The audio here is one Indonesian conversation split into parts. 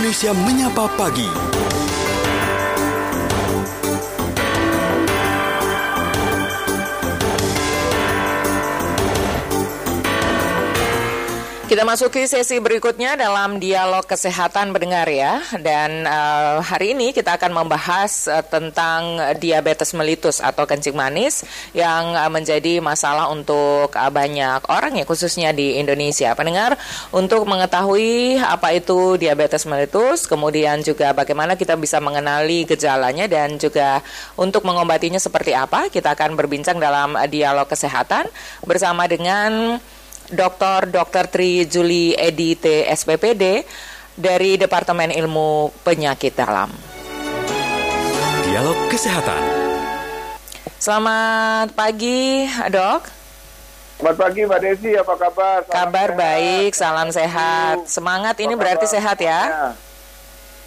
Indonesia Menyapa Pagi. Kita masuki sesi berikutnya dalam dialog kesehatan pendengar ya. Dan uh, hari ini kita akan membahas uh, tentang diabetes melitus atau kencing manis yang uh, menjadi masalah untuk uh, banyak orang ya khususnya di Indonesia. Pendengar, untuk mengetahui apa itu diabetes melitus, kemudian juga bagaimana kita bisa mengenali gejalanya dan juga untuk mengobatinya seperti apa, kita akan berbincang dalam dialog kesehatan bersama dengan Dr. Dr. Tri Juli Edi T. SPPD dari Departemen Ilmu Penyakit Dalam. Dialog Kesehatan. Selamat pagi, Dok. Selamat pagi Mbak Desi, apa kabar? Salam kabar sehat. baik, salam sehat. Semangat ini berarti sehat ya? ya?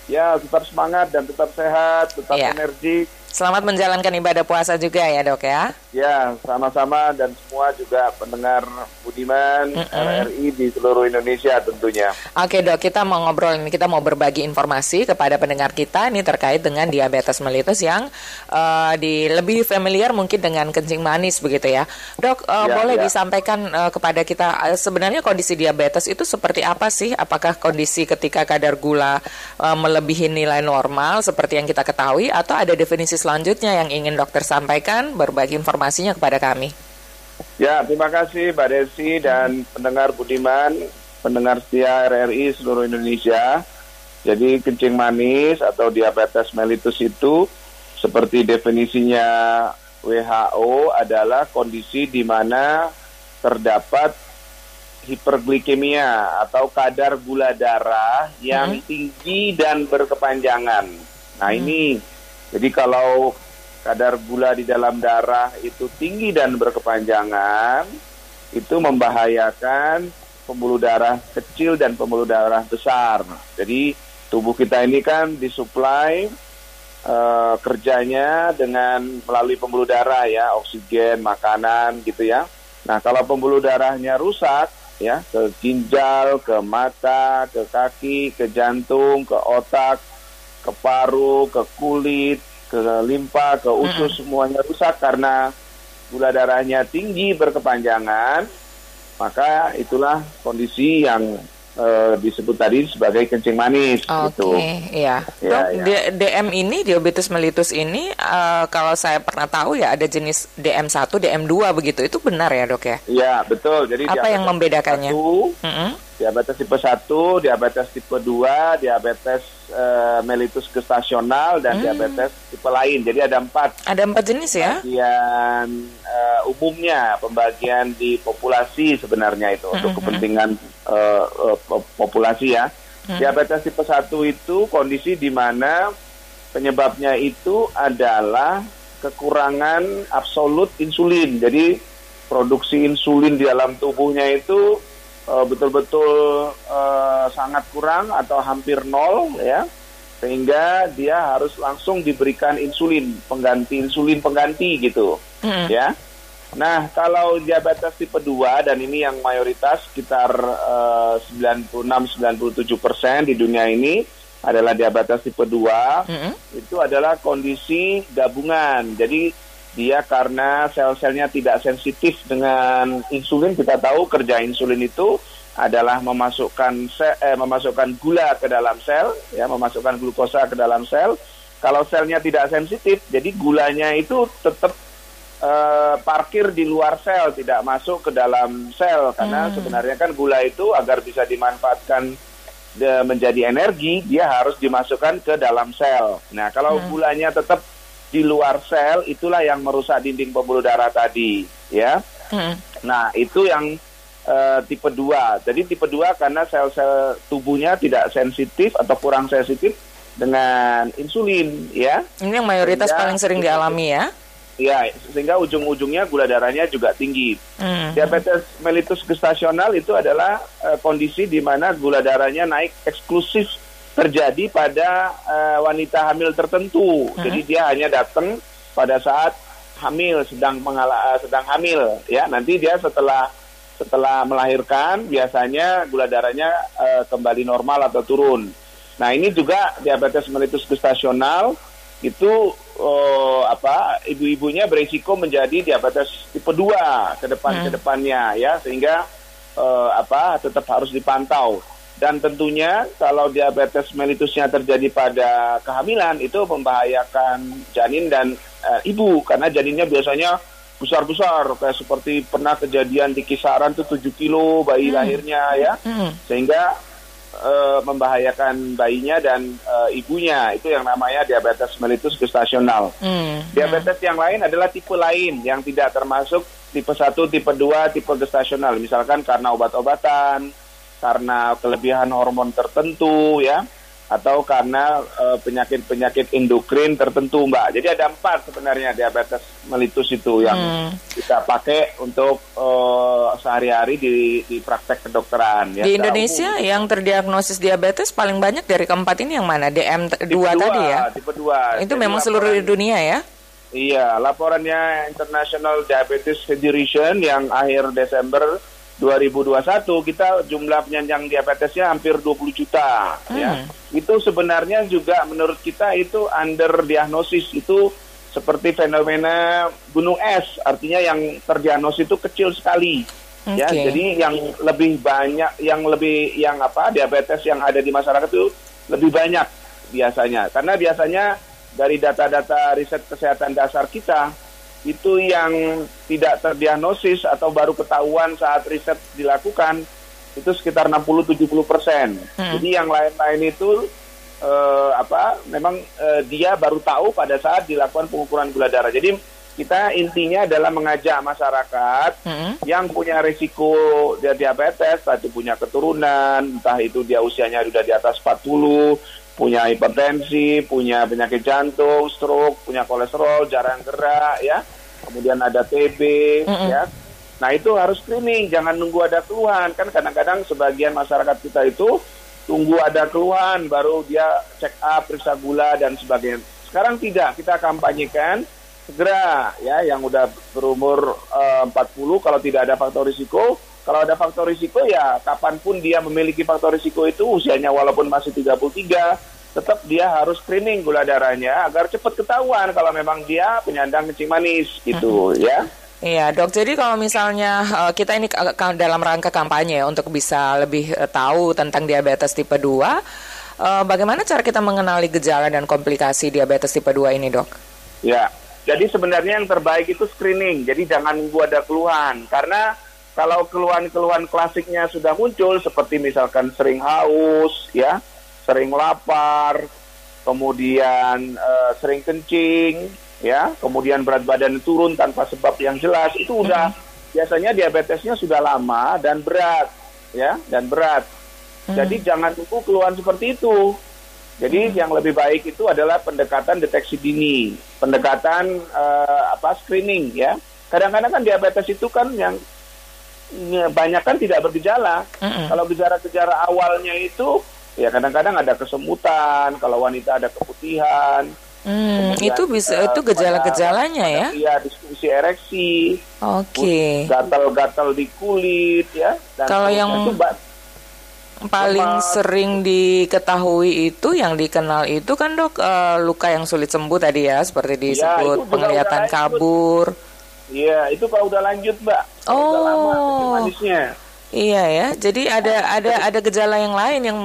Ya, tetap semangat dan tetap sehat, tetap ya. energi Selamat menjalankan ibadah puasa juga ya dok ya. Ya, sama-sama dan semua juga pendengar Budiman mm -hmm. RRI di seluruh Indonesia tentunya. Oke dok, kita mau ngobrol ini, kita mau berbagi informasi kepada pendengar kita ini terkait dengan diabetes mellitus yang uh, di lebih familiar mungkin dengan kencing manis begitu ya. Dok, uh, ya, boleh ya. disampaikan uh, kepada kita uh, sebenarnya kondisi diabetes itu seperti apa sih? Apakah kondisi ketika kadar gula uh, melebihi nilai normal seperti yang kita ketahui atau ada definisi selanjutnya yang ingin dokter sampaikan, berbagi informasinya kepada kami. Ya, terima kasih Mbak Desi dan pendengar Budiman, pendengar setia RRI seluruh Indonesia. Jadi kencing manis atau diabetes mellitus itu seperti definisinya WHO adalah kondisi di mana terdapat hiperglikemia atau kadar gula darah yang hmm. tinggi dan berkepanjangan. Nah, hmm. ini jadi kalau kadar gula di dalam darah itu tinggi dan berkepanjangan, itu membahayakan pembuluh darah kecil dan pembuluh darah besar. Jadi tubuh kita ini kan disuplai uh, kerjanya dengan melalui pembuluh darah ya, oksigen, makanan gitu ya. Nah kalau pembuluh darahnya rusak ya ke ginjal, ke mata, ke kaki, ke jantung, ke otak, ke paru, ke kulit, ke limpa, ke usus hmm. semuanya rusak karena gula darahnya tinggi berkepanjangan, maka itulah kondisi yang uh, disebut tadi sebagai kencing manis. Okay, gitu. iya. Ya, Dok, ya. DM ini diabetes mellitus ini uh, kalau saya pernah tahu ya ada jenis DM1, DM2 begitu. Itu benar ya, Dok ya? Iya, betul. Jadi apa yang membedakannya? Satu, mm -hmm. Diabetes tipe 1, diabetes tipe 2, diabetes uh, mellitus gestasional dan hmm. diabetes tipe lain. Jadi ada empat. Ada empat jenis ya? Pembagian uh, umumnya, pembagian di populasi sebenarnya itu hmm. untuk kepentingan uh, uh, populasi ya. Hmm. Diabetes tipe 1 itu kondisi di mana penyebabnya itu adalah kekurangan absolut insulin. Jadi produksi insulin di dalam tubuhnya itu uh, betul-betul uh, sangat kurang atau hampir nol ya sehingga dia harus langsung diberikan insulin pengganti insulin pengganti gitu mm. ya nah kalau diabetes tipe 2 dan ini yang mayoritas sekitar uh, 96-97 persen di dunia ini adalah diabetes tipe 2 mm. itu adalah kondisi gabungan jadi dia karena sel-selnya tidak sensitif dengan insulin kita tahu kerja insulin itu adalah memasukkan sel, eh, memasukkan gula ke dalam sel ya memasukkan glukosa ke dalam sel kalau selnya tidak sensitif jadi gulanya itu tetap eh, parkir di luar sel tidak masuk ke dalam sel karena hmm. sebenarnya kan gula itu agar bisa dimanfaatkan de, menjadi energi dia harus dimasukkan ke dalam sel nah kalau hmm. gulanya tetap di luar sel itulah yang merusak dinding pembuluh darah tadi ya. Hmm. Nah, itu yang uh, tipe 2. Jadi tipe 2 karena sel-sel tubuhnya tidak sensitif atau kurang sensitif dengan insulin ya. Ini yang mayoritas sehingga, paling sering dialami ya. Ya, sehingga ujung-ujungnya gula darahnya juga tinggi. Hmm. Diabetes mellitus gestasional itu adalah uh, kondisi di mana gula darahnya naik eksklusif terjadi pada uh, wanita hamil tertentu. Hmm. Jadi dia hanya datang pada saat hamil sedang mengala, uh, sedang hamil ya. Nanti dia setelah setelah melahirkan biasanya gula darahnya uh, kembali normal atau turun. Nah ini juga diabetes mellitus gestasional itu uh, apa ibu-ibunya berisiko menjadi diabetes tipe 2 ke depan hmm. ke depannya ya sehingga uh, apa tetap harus dipantau dan tentunya kalau diabetes mellitusnya terjadi pada kehamilan itu membahayakan janin dan uh, ibu karena janinnya biasanya besar-besar kayak seperti pernah kejadian di kisaran tuh 7 kilo bayi hmm. lahirnya ya hmm. sehingga uh, membahayakan bayinya dan uh, ibunya itu yang namanya diabetes mellitus gestasional. Hmm. Diabetes yang lain adalah tipe lain yang tidak termasuk tipe 1, tipe 2, tipe gestasional. Misalkan karena obat-obatan, karena kelebihan hormon tertentu ya atau karena uh, penyakit-penyakit endokrin tertentu, Mbak. Jadi ada empat sebenarnya diabetes melitus itu yang hmm. kita pakai untuk uh, sehari-hari di, di praktek kedokteran. Ya, di Indonesia umum. yang terdiagnosis diabetes paling banyak dari keempat ini yang mana? DM2 tadi ya? Tipe 2. Itu Jadi memang seluruh dunia ya? Iya, laporannya International Diabetes Federation yang akhir Desember 2021 kita jumlah penyandang diabetesnya hampir 20 juta hmm. ya. Itu sebenarnya juga menurut kita itu under diagnosis itu seperti fenomena gunung es artinya yang terdiagnosis itu kecil sekali okay. ya jadi yang lebih banyak yang lebih yang apa diabetes yang ada di masyarakat itu lebih banyak biasanya karena biasanya dari data-data riset kesehatan dasar kita itu yang tidak terdiagnosis atau baru ketahuan saat riset dilakukan itu sekitar 60-70 persen. Hmm. Jadi yang lain-lain itu uh, apa? Memang uh, dia baru tahu pada saat dilakukan pengukuran gula darah. Jadi kita intinya adalah mengajak masyarakat hmm. yang punya risiko dia diabetes, itu punya keturunan, entah itu dia usianya sudah di atas 40, punya hipertensi, punya penyakit jantung, stroke, punya kolesterol, jarang gerak, ya, kemudian ada TB, mm -hmm. ya. Nah itu harus screening, jangan nunggu ada keluhan. Kan kadang-kadang sebagian masyarakat kita itu tunggu ada keluhan, baru dia check up, periksa gula dan sebagainya. Sekarang tidak, kita kampanyekan segera ya yang udah berumur eh, uh, 40 kalau tidak ada faktor risiko kalau ada faktor risiko ya kapan pun dia memiliki faktor risiko itu usianya walaupun masih 33 tetap dia harus screening gula darahnya agar cepat ketahuan kalau memang dia penyandang kencing manis gitu hmm. ya. Iya dok, jadi kalau misalnya uh, kita ini dalam rangka kampanye ya, untuk bisa lebih uh, tahu tentang diabetes tipe 2, uh, bagaimana cara kita mengenali gejala dan komplikasi diabetes tipe 2 ini dok? Ya, jadi sebenarnya yang terbaik itu screening, jadi jangan nunggu ada keluhan, karena kalau keluhan-keluhan klasiknya sudah muncul seperti misalkan sering haus, ya, sering lapar, kemudian uh, sering kencing, ya, kemudian berat badan turun tanpa sebab yang jelas, itu udah hmm. biasanya diabetesnya sudah lama dan berat, ya, dan berat. Hmm. Jadi jangan tunggu keluhan seperti itu. Jadi hmm. yang lebih baik itu adalah pendekatan deteksi dini, pendekatan uh, apa screening, ya. Kadang-kadang kan diabetes itu kan yang banyak kan tidak bergejala. Mm-hmm. Kalau gejala-gejala awalnya itu ya kadang-kadang ada kesemutan, kalau wanita ada keputihan. Hmm, itu bisa uh, itu gejala-gejalanya ya? Iya, diskusi ereksi. Oke. Okay. Gatal-gatal di kulit ya. Dan kalau yang itu, paling sering diketahui itu yang dikenal itu kan dok uh, luka yang sulit sembuh tadi ya seperti iya, disebut ya, penglihatan kabur. Iya, itu kalau udah lanjut, Mbak. Oh. udah lama manisnya. Iya ya, jadi ada ada ada gejala yang lain yang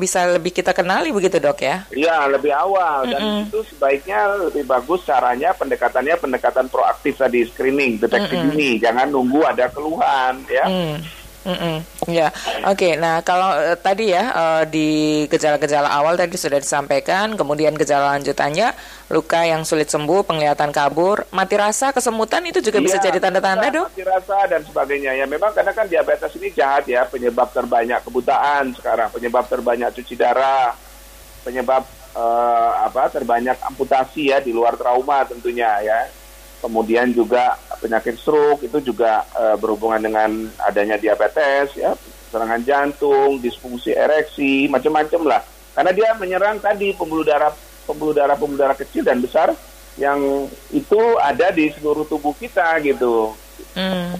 bisa lebih kita kenali begitu dok ya? Iya lebih awal dan mm -mm. itu sebaiknya lebih bagus caranya pendekatannya pendekatan proaktif tadi screening deteksi mm -mm. dini, jangan nunggu ada keluhan ya. Mm. Mm -mm. Ya, oke. Okay. Nah, kalau uh, tadi ya uh, di gejala-gejala awal tadi sudah disampaikan, kemudian gejala lanjutannya luka yang sulit sembuh, penglihatan kabur, mati rasa, kesemutan itu juga ya, bisa jadi tanda-tanda, dok? Mati rasa dan sebagainya. Ya, memang karena kan diabetes ini jahat ya, penyebab terbanyak kebutaan sekarang, penyebab terbanyak cuci darah, penyebab uh, apa terbanyak amputasi ya di luar trauma tentunya ya kemudian juga penyakit stroke itu juga e, berhubungan dengan adanya diabetes ya serangan jantung disfungsi ereksi macam-macam lah. Karena dia menyerang tadi pembuluh darah pembuluh darah pembuluh darah kecil dan besar yang itu ada di seluruh tubuh kita gitu Hmm,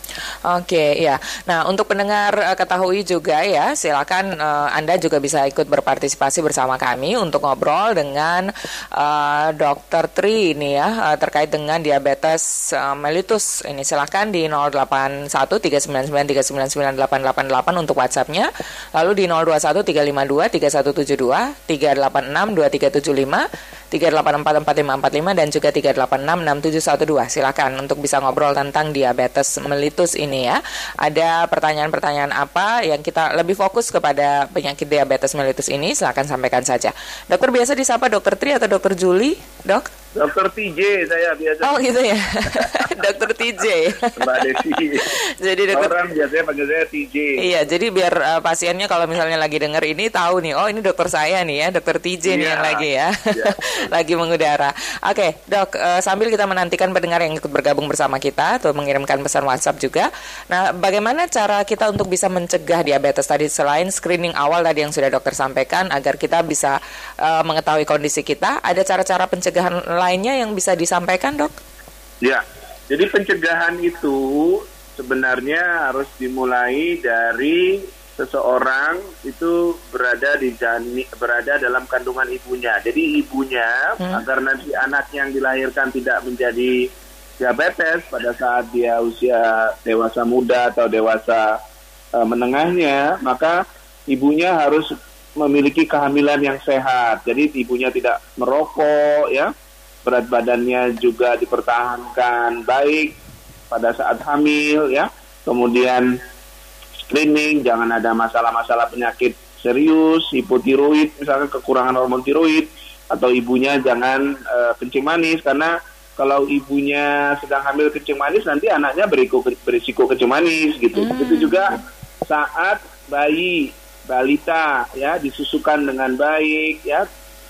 Oke, okay, ya. Nah, untuk pendengar uh, ketahui juga ya, silakan uh, Anda juga bisa ikut berpartisipasi bersama kami untuk ngobrol dengan uh, Dokter Tri ini ya uh, terkait dengan diabetes uh, mellitus. Ini silakan di 081399399888 untuk WhatsAppnya, lalu di 0213523172, 3862375 3844545 dan juga 3866712. Silakan untuk bisa ngobrol tentang diabetes mellitus ini ya. Ada pertanyaan-pertanyaan apa yang kita lebih fokus kepada penyakit diabetes mellitus ini? Silakan sampaikan saja. Dokter biasa disapa Dokter Tri atau Dokter Juli, Dok? Dokter TJ saya biasa. Oh gitu ya, Dokter TJ. Mbak Desi. jadi dokter orang biasanya panggil saya TJ. Iya, jadi biar uh, pasiennya kalau misalnya lagi dengar ini tahu nih, oh ini dokter saya nih ya, Dokter TJ iya. nih yang lagi ya, iya. lagi mengudara. Oke, okay, dok, uh, sambil kita menantikan pendengar yang ikut bergabung bersama kita atau mengirimkan pesan WhatsApp juga. Nah, bagaimana cara kita untuk bisa mencegah diabetes tadi selain screening awal tadi yang sudah dokter sampaikan agar kita bisa uh, mengetahui kondisi kita, ada cara-cara pencegahan lainnya yang bisa disampaikan, dok? Ya, jadi pencegahan itu sebenarnya harus dimulai dari seseorang itu berada di jani, berada dalam kandungan ibunya. Jadi ibunya hmm. agar nanti anak yang dilahirkan tidak menjadi diabetes pada saat dia usia dewasa muda atau dewasa uh, menengahnya, maka ibunya harus memiliki kehamilan yang sehat. Jadi ibunya tidak merokok ya berat badannya juga dipertahankan baik pada saat hamil ya. Kemudian screening jangan ada masalah-masalah penyakit serius hipotiroid misalkan kekurangan hormon tiroid atau ibunya jangan uh, kencing manis. Karena kalau ibunya sedang hamil kencing manis nanti anaknya berisiko berisiko kencing manis gitu. Hmm. begitu juga saat bayi balita ya disusukan dengan baik ya.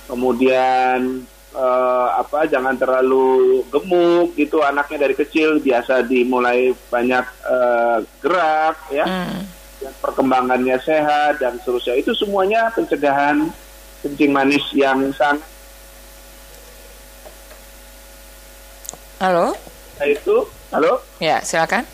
Kemudian uh, apa jangan terlalu gemuk gitu anaknya dari kecil. Biasa dimulai banyak uh, gerak ya. Hmm. perkembangannya sehat dan seterusnya. Itu semuanya pencegahan kencing manis yang sangat halo? Itu halo? Ya silakan.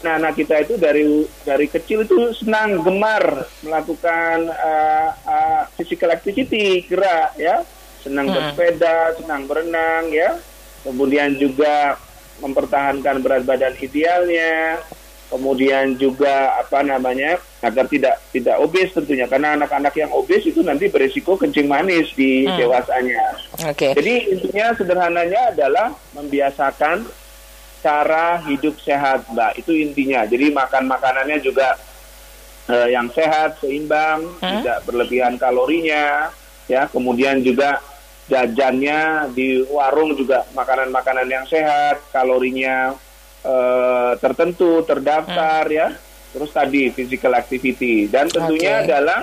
Nah, anak kita itu dari dari kecil itu senang gemar melakukan uh, uh, physical activity gerak ya senang hmm. bersepeda, senang berenang ya. Kemudian juga mempertahankan berat badan idealnya. Kemudian juga apa namanya agar tidak tidak obes tentunya karena anak-anak yang obes itu nanti berisiko kencing manis di hmm. dewasanya. Okay. Jadi intinya sederhananya adalah membiasakan cara hidup sehat, Mbak. Itu intinya. Jadi makan makanannya juga uh, yang sehat, seimbang, hmm? tidak berlebihan kalorinya, ya. Kemudian juga jajannya di warung juga makanan-makanan yang sehat, kalorinya uh, tertentu, terdaftar hmm. ya. Terus tadi physical activity dan tentunya okay. adalah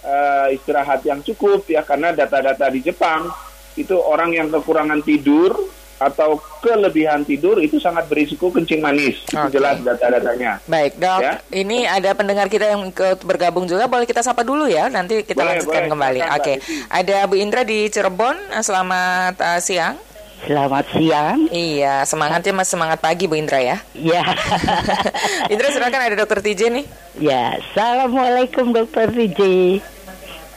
uh, istirahat yang cukup ya karena data-data di Jepang itu orang yang kekurangan tidur atau kelebihan tidur itu sangat berisiko kencing manis. Okay. Itu jelas data-datanya. Baik, Dok. Ya? Ini ada pendengar kita yang ikut bergabung juga. Boleh kita sapa dulu ya. Nanti kita boleh, lanjutkan boleh. kembali. Oke. Okay. Ada Bu Indra di Cirebon. Selamat uh, siang. Selamat siang. Iya, semangatnya mas semangat pagi Bu Indra ya. Iya. Indra silakan ada Dokter TJ nih. Ya, assalamualaikum Dokter TJ.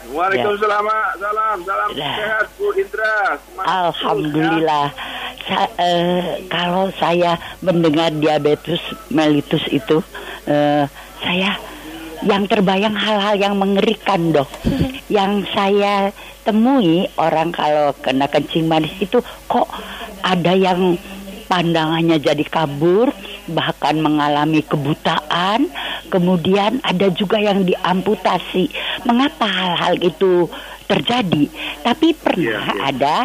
Waalaikumsalam, ya. salam, salam ya. sehat Bu Indra. Semangat Alhamdulillah. Ya. Sa uh, kalau saya mendengar diabetes mellitus itu, uh, saya yang terbayang hal-hal yang mengerikan dok. yang saya temui orang kalau kena kencing manis itu kok ada yang pandangannya jadi kabur, bahkan mengalami kebutaan, kemudian ada juga yang diamputasi. Mengapa hal-hal itu terjadi. Tapi pernah yeah, yeah. ada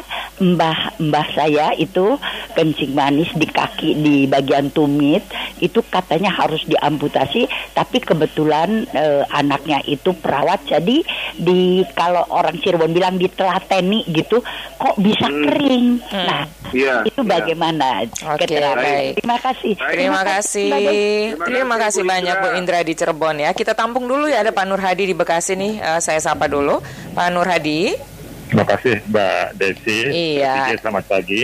mbah-mbah saya itu kencing manis di kaki di bagian tumit itu katanya harus diamputasi tapi kebetulan eh, anaknya itu perawat jadi di kalau orang Cirebon bilang ditelateni gitu kok bisa hmm. kering. Hmm. Nah, yeah, itu iya. bagaimana yeah. okay, Terima kasih. Terima kasih. Terima kasih banyak Bu Indra di Cirebon ya. Kita tampung dulu ya ada Pak Nur Hadi di Bekasi nih. Uh, saya sapa dulu. Pak Nur Hadi. Terima kasih Mbak Desi. Iya. Selamat pagi.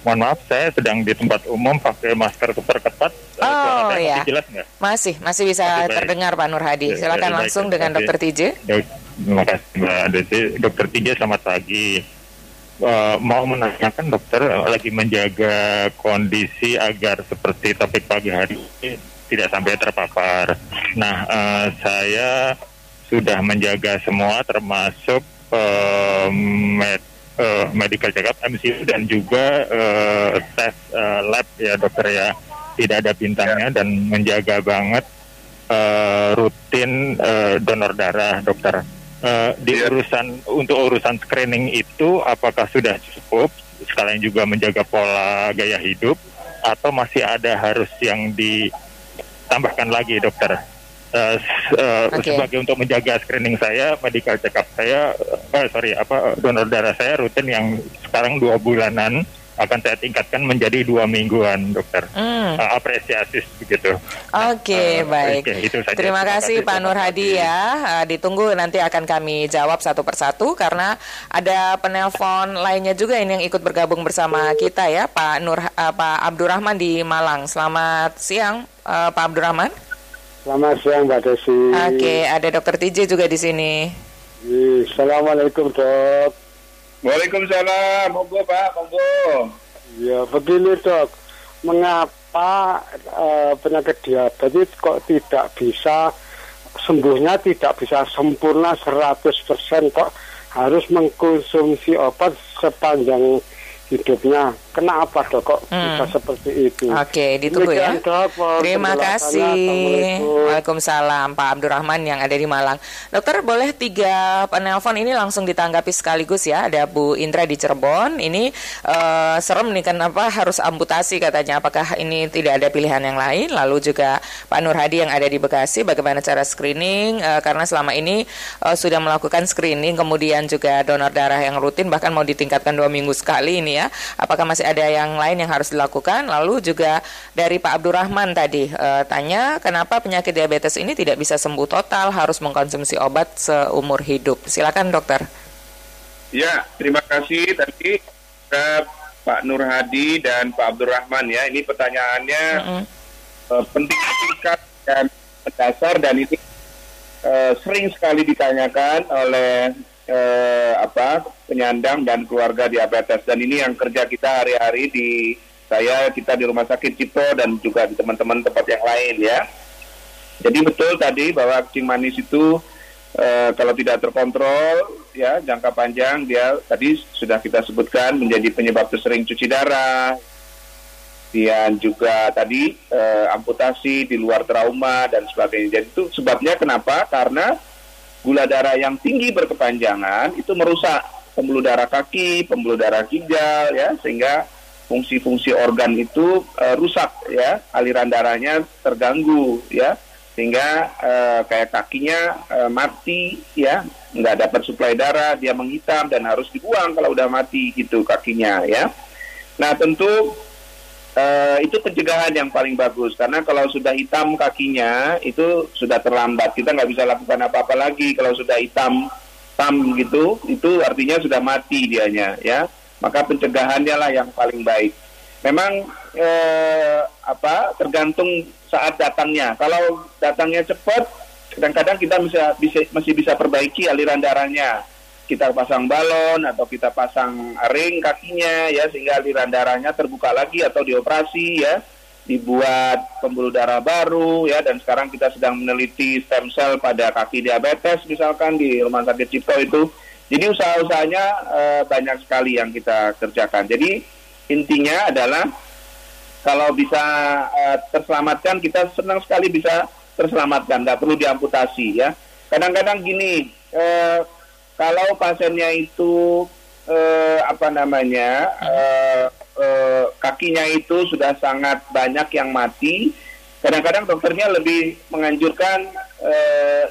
mohon maaf saya sedang di tempat umum pakai masker super ketat. Eh, Oh, suara saya ya. masih jelas nggak? Masih, masih bisa Oke, baik. terdengar Pak Nur Hadi. Ya, Silakan langsung baik. dengan Oke. Dokter TJ. Dok, terima kasih Mbak Desi. Dokter Tiga selamat pagi. Eh, mau menanyakan dokter lagi menjaga kondisi agar seperti topik pagi hari ini tidak sampai terpapar. Nah, eh, saya sudah menjaga semua termasuk eh, med- eh, medical check up MCU dan juga eh, tes eh, lab ya dokter ya tidak ada bintangnya dan menjaga banget eh, rutin eh, donor darah dokter Eh, di Iya. urusan untuk urusan screening itu apakah sudah cukup sekalian juga menjaga pola gaya hidup atau masih ada harus yang ditambahkan lagi dokter Eh, s- eh, Oke. sebagai untuk menjaga screening saya medical check up saya eh, sorry apa donor darah saya rutin yang sekarang dua bulanan akan saya tingkatkan menjadi dua mingguan dokter Hmm. Eh, apresiatif begitu Oke, Eh, baik. oke, itu saja. Terima Terima kasih kasih, Pak Nur Hadi ya. Eh, Ditunggu nanti akan kami jawab satu persatu karena ada penelpon lainnya juga ini yang ikut bergabung bersama kita ya, Pak Nur eh, Pak Abdurrahman di Malang. Selamat siang, eh, Pak Abdurrahman. Selamat siang Mbak Desi. Oke, ada Dokter TJ juga di sini. Ih, Assalamualaikum dok. Waalaikumsalam, monggo Pak, monggo. Ya begini dok, mengapa eh, penyakit diabetes kok tidak bisa sembuhnya tidak bisa sempurna 100% kok harus mengkonsumsi obat sepanjang hidupnya. Kenapa dok kok Hmm. bisa seperti itu? Oke, ditunggu ya. Dok, Terima kasih. Waalaikumsalam Pak Abdurrahman yang ada di Malang. Dokter boleh tiga penelpon ini langsung ditanggapi sekaligus ya. Ada Bu Indra di Cirebon. Ini eh, serem nih kenapa harus amputasi katanya. Apakah ini tidak ada pilihan yang lain? Lalu juga Pak Nur Hadi yang ada di Bekasi. Bagaimana cara screening? Eh, karena selama ini eh, sudah melakukan screening, kemudian juga donor darah yang rutin bahkan mau ditingkatkan dua minggu sekali ini ya. Apakah masih ada yang lain yang harus dilakukan? Lalu juga dari Pak Abdurrahman tadi eh, tanya kenapa penyakit diabetes ini tidak bisa sembuh total harus mengkonsumsi obat seumur hidup. Silakan dokter. Ya, terima kasih tadi ke Pak Nur Hadi dan Pak Abdurrahman ya. Ini pertanyaannya Mm-mm. eh, penting singkat dan mendasar dan ini eh, sering sekali ditanyakan oleh eh, apa penyandang dan keluarga diabetes dan ini yang kerja kita hari-hari di saya kita di rumah sakit Cipto dan juga di teman-teman tempat yang lain ya. Jadi betul tadi bahwa kencing manis itu eh, kalau tidak terkontrol ya jangka panjang dia tadi sudah kita sebutkan menjadi penyebab tersering cuci darah, kemudian juga tadi eh, amputasi di luar trauma dan sebagainya. Jadi itu sebabnya kenapa? Karena gula darah yang tinggi berkepanjangan itu merusak pembuluh darah kaki, pembuluh darah ginjal ya sehingga fungsi-fungsi organ itu eh, rusak ya, aliran darahnya terganggu ya sehingga eh, kayak kakinya eh, mati ya, nggak dapat suplai darah, dia menghitam dan harus dibuang kalau udah mati gitu kakinya ya. Nah tentu Eh, itu pencegahan yang paling bagus. Karena kalau sudah hitam kakinya itu sudah terlambat. Kita nggak bisa lakukan apa-apa lagi. Kalau sudah hitam hitam gitu itu artinya sudah mati dianya ya. Maka pencegahannya lah yang paling baik. Memang eh, apa tergantung saat datangnya. Kalau datangnya cepat kadang-kadang kita bisa, bisa masih bisa perbaiki aliran darahnya kita pasang balon atau kita pasang ring kakinya ya sehingga aliran darahnya terbuka lagi atau dioperasi ya. Dibuat pembuluh darah baru ya dan sekarang kita sedang meneliti stem cell pada kaki diabetes misalkan di rumah sakit Cipto itu. Jadi usaha-usahanya eh, banyak sekali yang kita kerjakan. Jadi intinya adalah kalau bisa eh, terselamatkan kita senang sekali bisa terselamatkan. Nggak perlu diamputasi ya. Kadang-kadang gini eh, kalau pasiennya itu eh, apa namanya eh, eh, kakinya itu sudah sangat banyak yang mati, kadang-kadang dokternya lebih menganjurkan eh,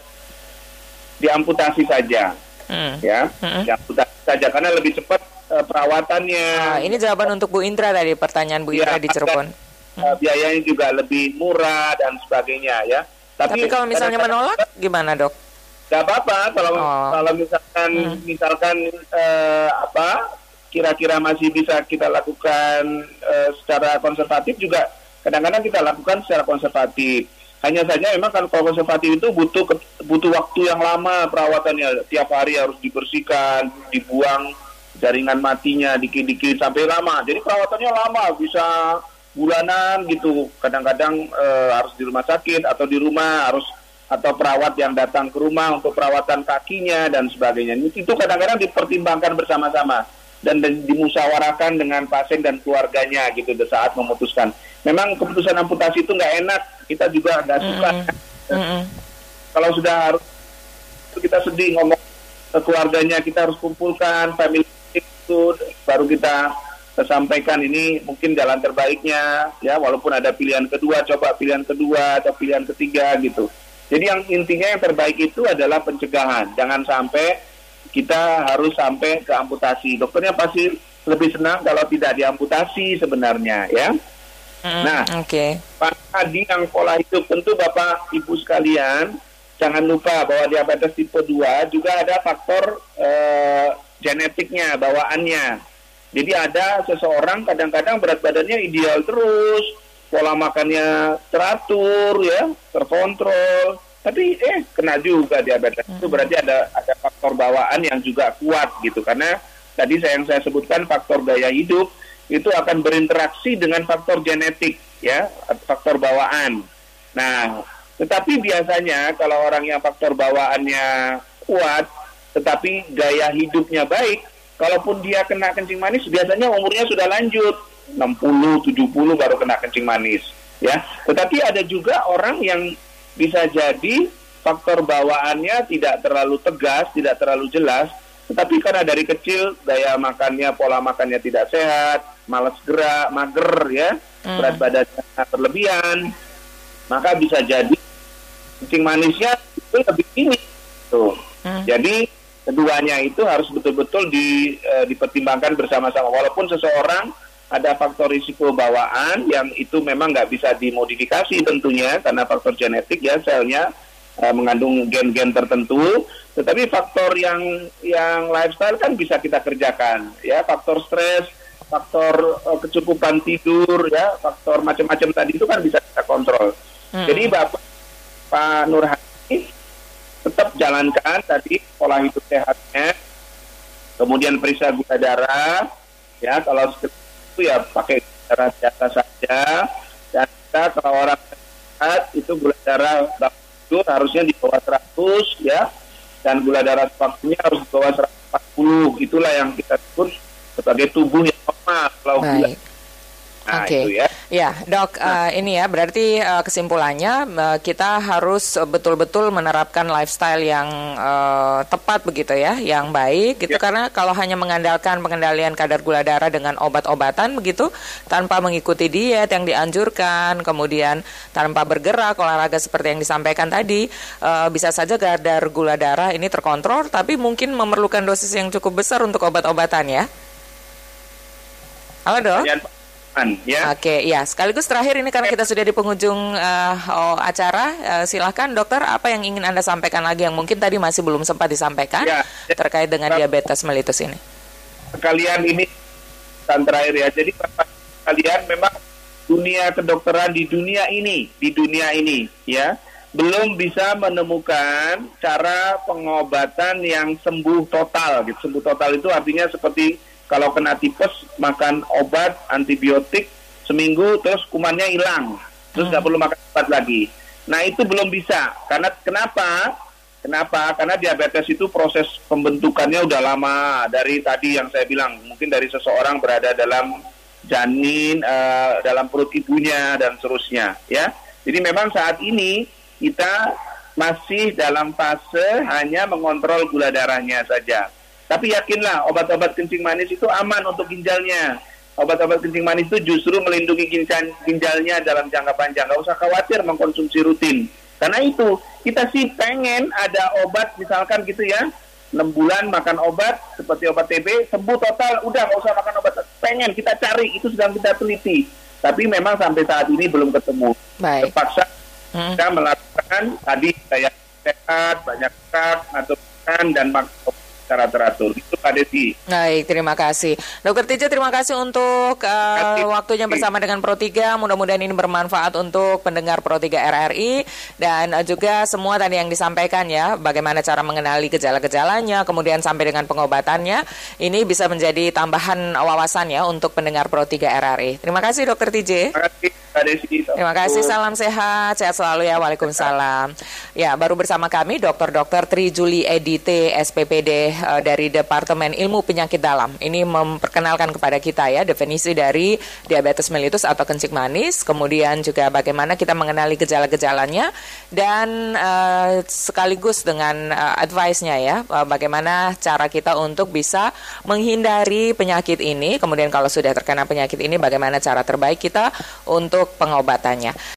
diamputasi saja, Hmm. ya, Mm-mm. diamputasi saja karena lebih cepat eh, perawatannya. Nah, ini jawaban untuk Bu Indra tadi pertanyaan Bu Indra Ya, di Cirebon. eh, biayanya juga lebih murah dan sebagainya ya. Tapi kalau misalnya menolak gimana dok? Gak apa-apa kalau Oh. kalau misalkan Hmm. misalkan eh, apa kira-kira masih bisa kita lakukan eh, secara konservatif juga kadang-kadang kita lakukan secara konservatif. Hanya saja memang kan kalau konservatif itu butuh butuh waktu yang lama perawatannya. Tiap hari harus dibersihkan, dibuang jaringan matinya dikit-dikit sampai lama. Jadi perawatannya lama, bisa bulanan gitu. Kadang-kadang eh, harus di rumah sakit atau di rumah harus atau perawat yang datang ke rumah untuk perawatan kakinya dan sebagainya. Itu kadang-kadang dipertimbangkan bersama-sama dan dimusyawarahkan dengan pasien dan keluarganya gitu saat memutuskan. Memang keputusan amputasi itu nggak enak, kita juga nggak suka. Mm-mm. Kalau sudah harus kita sedih ngomong ke keluarganya, kita harus kumpulkan family itu baru kita sampaikan ini mungkin jalan terbaiknya ya walaupun ada pilihan kedua coba pilihan kedua atau pilihan ketiga gitu. Jadi yang intinya yang terbaik itu adalah pencegahan. Jangan sampai kita harus sampai ke amputasi. Dokternya pasti lebih senang kalau tidak diamputasi sebenarnya ya. Mm-mm. Nah. oke. Pak tadi yang pola hidup tentu Bapak Ibu sekalian jangan lupa bahwa diabetes tipe 2 juga ada faktor eh, genetiknya, bawaannya. Jadi ada seseorang kadang-kadang berat badannya ideal terus, pola makannya teratur ya, terkontrol. Tapi eh kena juga diabetes. Itu berarti ada ada faktor bawaan yang juga kuat gitu karena tadi saya yang saya sebutkan faktor gaya hidup itu akan berinteraksi dengan faktor genetik ya, faktor bawaan. Nah, tetapi biasanya kalau orang yang faktor bawaannya kuat tetapi gaya hidupnya baik, kalaupun dia kena kencing manis biasanya umurnya sudah lanjut 60, 70 baru kena kencing manis ya. Tetapi ada juga orang yang bisa jadi faktor bawaannya tidak terlalu tegas, tidak terlalu jelas, tetapi karena dari kecil gaya makannya, pola makannya tidak sehat, malas gerak, mager ya, berat badannya berlebihan, maka bisa jadi kencing manisnya itu lebih tinggi. Tuh. Jadi keduanya itu harus betul-betul di, eh, dipertimbangkan bersama-sama. Walaupun seseorang ada faktor risiko bawaan yang itu memang nggak bisa dimodifikasi tentunya karena faktor genetik ya selnya eh, mengandung gen-gen tertentu. Tetapi faktor yang yang lifestyle kan bisa kita kerjakan ya. Faktor stres, faktor eh, kecukupan tidur ya, faktor macam-macam tadi itu kan bisa kita kontrol. Jadi Bapak Pak Nurhani tetap jalankan tadi pola hidup sehatnya, kemudian periksa gula darah, ya. Kalau itu ya pakai darah biasa saja, dan kita kalau orang sehat itu gula darah itu harusnya di bawah 100 ya, dan gula darah waktunya harus di bawah 140, itulah yang kita sebut sebagai tubuh yang normal. Kalau gula. Nah Oke. itu ya. Ya, dok, eh, ini ya berarti eh, kesimpulannya eh, kita harus betul-betul menerapkan lifestyle yang eh, tepat begitu ya, yang baik gitu. Ya. Karena kalau hanya mengandalkan pengendalian kadar gula darah dengan obat-obatan begitu, tanpa mengikuti diet yang dianjurkan, kemudian tanpa bergerak olahraga seperti yang disampaikan tadi, eh, bisa saja kadar gula darah ini terkontrol, tapi mungkin memerlukan dosis yang cukup besar untuk obat-obatan ya. Halo dok. Ya. Oke, ya. Sekaligus terakhir ini karena kita sudah di penghujung eh, oh, acara, eh, silahkan dokter apa yang ingin anda sampaikan lagi yang mungkin tadi masih belum sempat disampaikan Ya. terkait dengan diabetes mellitus ini. sekalian ini dan terakhir ya. Jadi kalian memang dunia kedokteran di dunia ini, di dunia ini ya, belum bisa menemukan cara pengobatan yang sembuh total. Gitu. Sembuh total itu artinya seperti kalau kena tipes makan obat antibiotik seminggu terus kumannya hilang, terus nggak perlu makan obat lagi. Nah itu belum bisa karena kenapa? Kenapa? Karena diabetes itu proses pembentukannya udah lama dari tadi yang saya bilang mungkin dari seseorang berada dalam janin eh, dalam perut ibunya dan seterusnya ya. Jadi memang saat ini kita masih dalam fase hanya mengontrol gula darahnya saja. Tapi yakinlah obat-obat kencing manis itu aman untuk ginjalnya. Obat-obat kencing manis itu justru melindungi ginjal, ginjalnya dalam jangka panjang. Gak usah khawatir mengkonsumsi rutin. Karena itu kita sih pengen ada obat misalkan gitu ya. 6 bulan makan obat seperti obat TB sembuh total udah nggak usah makan obat pengen kita cari itu sedang kita teliti tapi memang sampai saat ini belum ketemu Baik. terpaksa Hmm. kita melakukan tadi saya sehat banyak ngatur makan dan makan obat secara teratur. Itu Pak Desi. Baik, terima kasih. Dokter Tija, terima kasih untuk uh, waktunya bersama dengan Pro 3. Mudah-mudahan ini bermanfaat untuk pendengar Pro 3 RRI dan uh, juga semua tadi yang disampaikan ya, bagaimana cara mengenali gejala-gejalanya, kemudian sampai dengan pengobatannya. Ini bisa menjadi tambahan wawasan ya untuk pendengar Pro 3 RRI. Terima kasih Dokter TJ. Terima kasih Pak Desi. Terima kasih, salam sehat, sehat selalu ya, Waalaikumsalam. Ya, baru bersama kami Dr. Dr. Tri Juli Edite, SPPD uh, dari Departemen Ilmu Penyakit Dalam. Ini memperkenalkan kepada kita ya definisi dari diabetes mellitus atau kencing manis, kemudian juga bagaimana kita mengenali gejala-gejalanya dan uh, sekaligus dengan uh, advice-nya ya, uh, bagaimana cara kita untuk bisa menghindari penyakit ini, kemudian kalau sudah terkena penyakit ini bagaimana cara terbaik kita untuk pengobatannya.